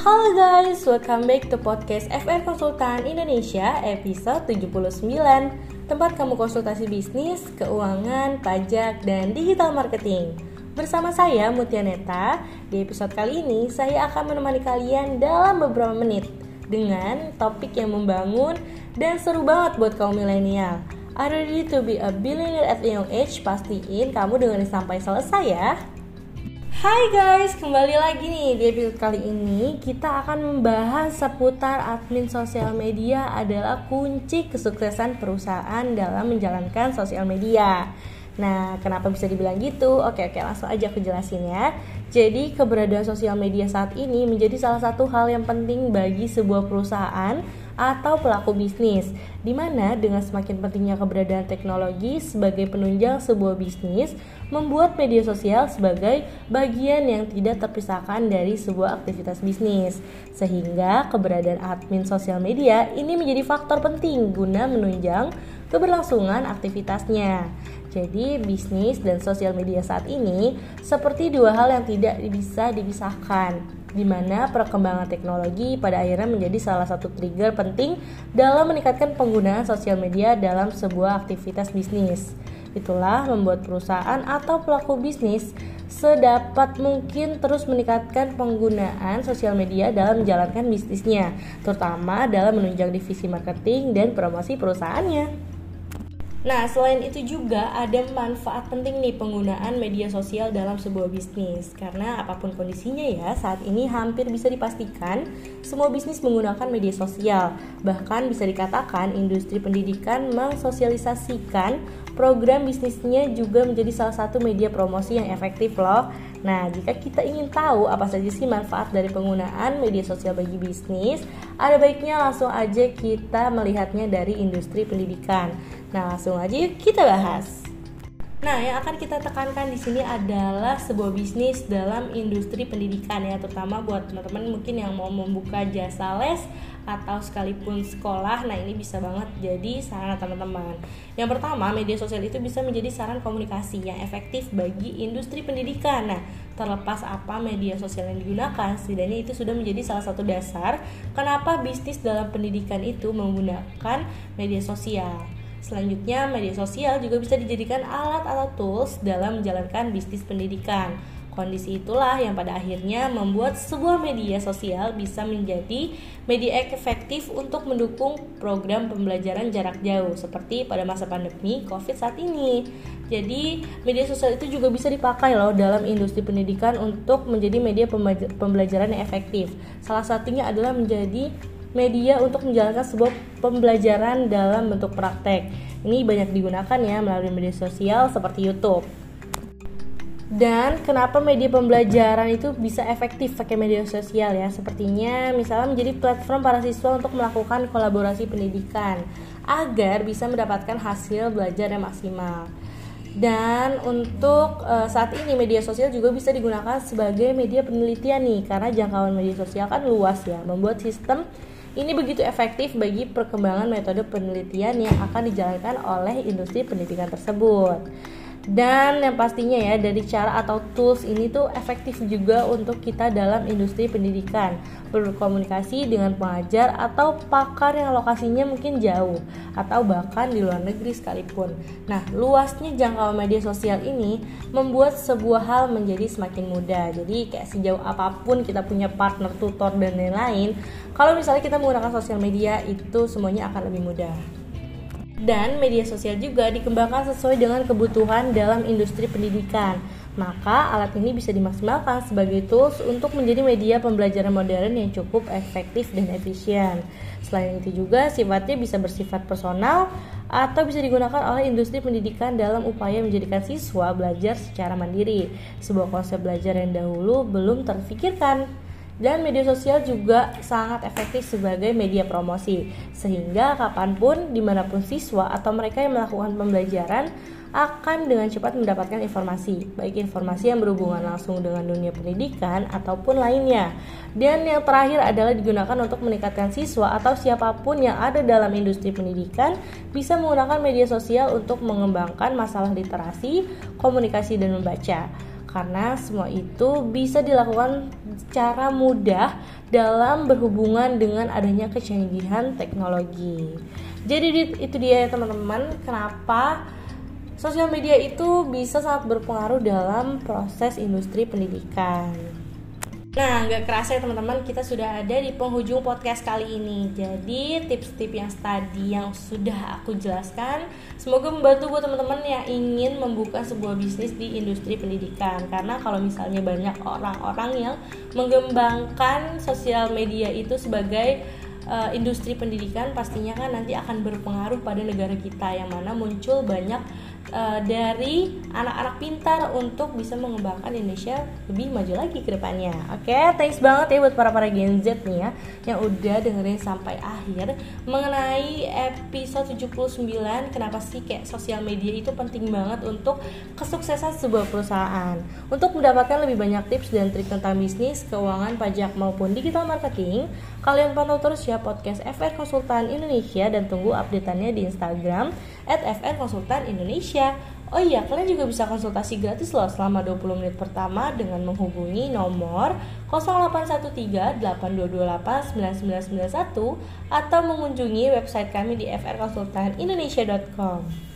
Halo guys, welcome back to podcast FR Konsultan Indonesia episode 79 Tempat kamu konsultasi bisnis, keuangan, pajak, dan digital marketing. Bersama saya Mutia Neta, di episode kali ini saya akan menemani kalian dalam beberapa menit Dengan topik yang membangun dan seru banget buat kaum milenial. Are ready to be a billionaire at young age? Pastiin kamu dengerin sampai selesai ya Hai guys, kembali lagi nih di episode kali ini kita akan membahas seputar admin sosial media adalah kunci kesuksesan perusahaan dalam menjalankan sosial media. Nah, kenapa bisa dibilang gitu? Oke, oke, langsung aja aku jelasin ya. Jadi, keberadaan sosial media saat ini menjadi salah satu hal yang penting bagi sebuah perusahaan atau pelaku bisnis, di mana dengan semakin pentingnya keberadaan teknologi sebagai penunjang sebuah bisnis, membuat media sosial sebagai bagian yang tidak terpisahkan dari sebuah aktivitas bisnis. Sehingga keberadaan admin sosial media ini menjadi faktor penting guna menunjang keberlangsungan aktivitasnya. Jadi, bisnis dan sosial media saat ini seperti dua hal yang tidak bisa dipisahkan di mana perkembangan teknologi pada akhirnya menjadi salah satu trigger penting dalam meningkatkan penggunaan sosial media dalam sebuah aktivitas bisnis. Itulah membuat perusahaan atau pelaku bisnis sedapat mungkin terus meningkatkan penggunaan sosial media dalam menjalankan bisnisnya, terutama dalam menunjang divisi marketing dan promosi perusahaannya. Nah, selain itu juga ada manfaat penting nih penggunaan media sosial dalam sebuah bisnis. Karena apa pun kondisinya ya, saat ini hampir bisa dipastikan semua bisnis menggunakan media sosial. Bahkan bisa dikatakan industri pendidikan mensosialisasikan program bisnisnya juga menjadi salah satu media promosi yang efektif loh. Nah, jika kita ingin tahu apa saja sih manfaat dari penggunaan media sosial bagi bisnis, ada baiknya langsung aja kita melihatnya dari industri pendidikan. Nah, langsung aja kita bahas. Nah, yang akan kita tekankan di sini adalah sebuah bisnis dalam industri pendidikan ya, terutama buat teman-teman mungkin yang mau membuka jasa les atau sekalipun sekolah. Nah, ini bisa banget jadi saran teman-teman. Yang pertama, media sosial itu bisa menjadi saran komunikasi yang efektif bagi industri pendidikan. Nah, terlepas apa media sosial yang digunakan, setidaknya itu sudah menjadi salah satu dasar kenapa bisnis dalam pendidikan itu menggunakan media sosial. Selanjutnya, media sosial juga bisa dijadikan alat atau tools dalam menjalankan bisnis pendidikan. Kondisi itulah yang pada akhirnya membuat sebuah media sosial bisa menjadi media efektif untuk mendukung program pembelajaran jarak jauh seperti pada masa pandemi Covid saat ini. Jadi, media sosial itu juga bisa dipakai loh dalam industri pendidikan untuk menjadi media pembelajaran yang efektif. Salah satunya adalah menjadi media untuk menjalankan sebuah pembelajaran dalam bentuk praktek. Ini banyak digunakan ya melalui media sosial seperti YouTube. Dan kenapa media pembelajaran itu bisa efektif pakai media sosial ya? Sepertinya misalnya menjadi platform para siswa untuk melakukan kolaborasi pendidikan agar bisa mendapatkan hasil belajar yang maksimal. Dan untuk uh, saat ini media sosial juga bisa digunakan sebagai media penelitian nih karena jangkauan media sosial kan luas ya, membuat sistem ini begitu efektif bagi perkembangan metode penelitian yang akan dijalankan oleh industri pendidikan tersebut. Dan yang pastinya ya dari cara atau tools ini tuh efektif juga untuk kita dalam industri pendidikan berkomunikasi dengan pengajar atau pakar yang lokasinya mungkin jauh atau bahkan di luar negeri sekalipun. Nah, luasnya jangkauan media sosial ini membuat sebuah hal menjadi semakin mudah. Jadi kayak sejauh apa pun kita punya partner tutor dan lain-lain, kalau misalnya kita menggunakan sosial media itu semuanya akan lebih mudah dan media sosial juga dikembangkan sesuai dengan kebutuhan dalam industri pendidikan. Maka alat ini bisa dimaksimalkan sebagai tools untuk menjadi media pembelajaran modern yang cukup efektif dan efisien. Selain itu juga sifatnya bisa bersifat personal atau bisa digunakan oleh industri pendidikan dalam upaya menjadikan siswa belajar secara mandiri. Sebuah konsep belajar yang dahulu belum terfikirkan dan media sosial juga sangat efektif sebagai media promosi. Sehingga kapan pun di mana pun siswa atau mereka yang melakukan pembelajaran akan dengan cepat mendapatkan informasi. Baik informasi yang berhubungan langsung dengan dunia pendidikan ataupun lainnya. Dan yang terakhir adalah digunakan untuk meningkatkan siswa atau siapa pun yang ada dalam industri pendidikan bisa menggunakan media sosial untuk mengembangkan masalah literasi, komunikasi dan membaca karena semua itu bisa dilakukan secara mudah dalam berhubungan dengan adanya kecanggihan teknologi. Jadi itu dia teman-teman, kenapa sosial media itu bisa sangat berpengaruh dalam proses industri pendidikan. Nah, nggak kerasa ya teman-teman, kita sudah ada di penghujung podcast kali ini. Jadi, tips-tips yang tadi yang sudah aku jelaskan, semoga membantu buat teman-teman yang ingin membuka sebuah bisnis di industri pendidikan. Karena kalau misalnya banyak orang-orang yang mengembangkan sosial media itu sebagai uh, industri pendidikan, pastinya kan nanti akan berpengaruh pada negara kita yang mana muncul banyak uh, dari anak-anak pintar untuk bisa mengembangkan Indonesia lebih maju lagi ke depannya. Oke, okay, thanks banget ya buat para para Gen Z nih ya yang udah dengerin sampai akhir mengenai episode 79 kenapa sih kayak sosial media itu penting banget untuk kesuksesan sebuah perusahaan. Untuk mendapatkan lebih banyak tips dan trik tentang bisnis, keuangan, pajak maupun digital marketing, kalian pantau terus ya podcast FR Konsultan Indonesia dan tunggu updateannya di Instagram at FR Konsultan Indonesia. Oh iya, kalian juga bisa konsultasi gratis loh selama 20 menit pertama dengan menghubungi nomor 0813-8228-9991 atau mengunjungi website kami di frkonsultanindonesia.com.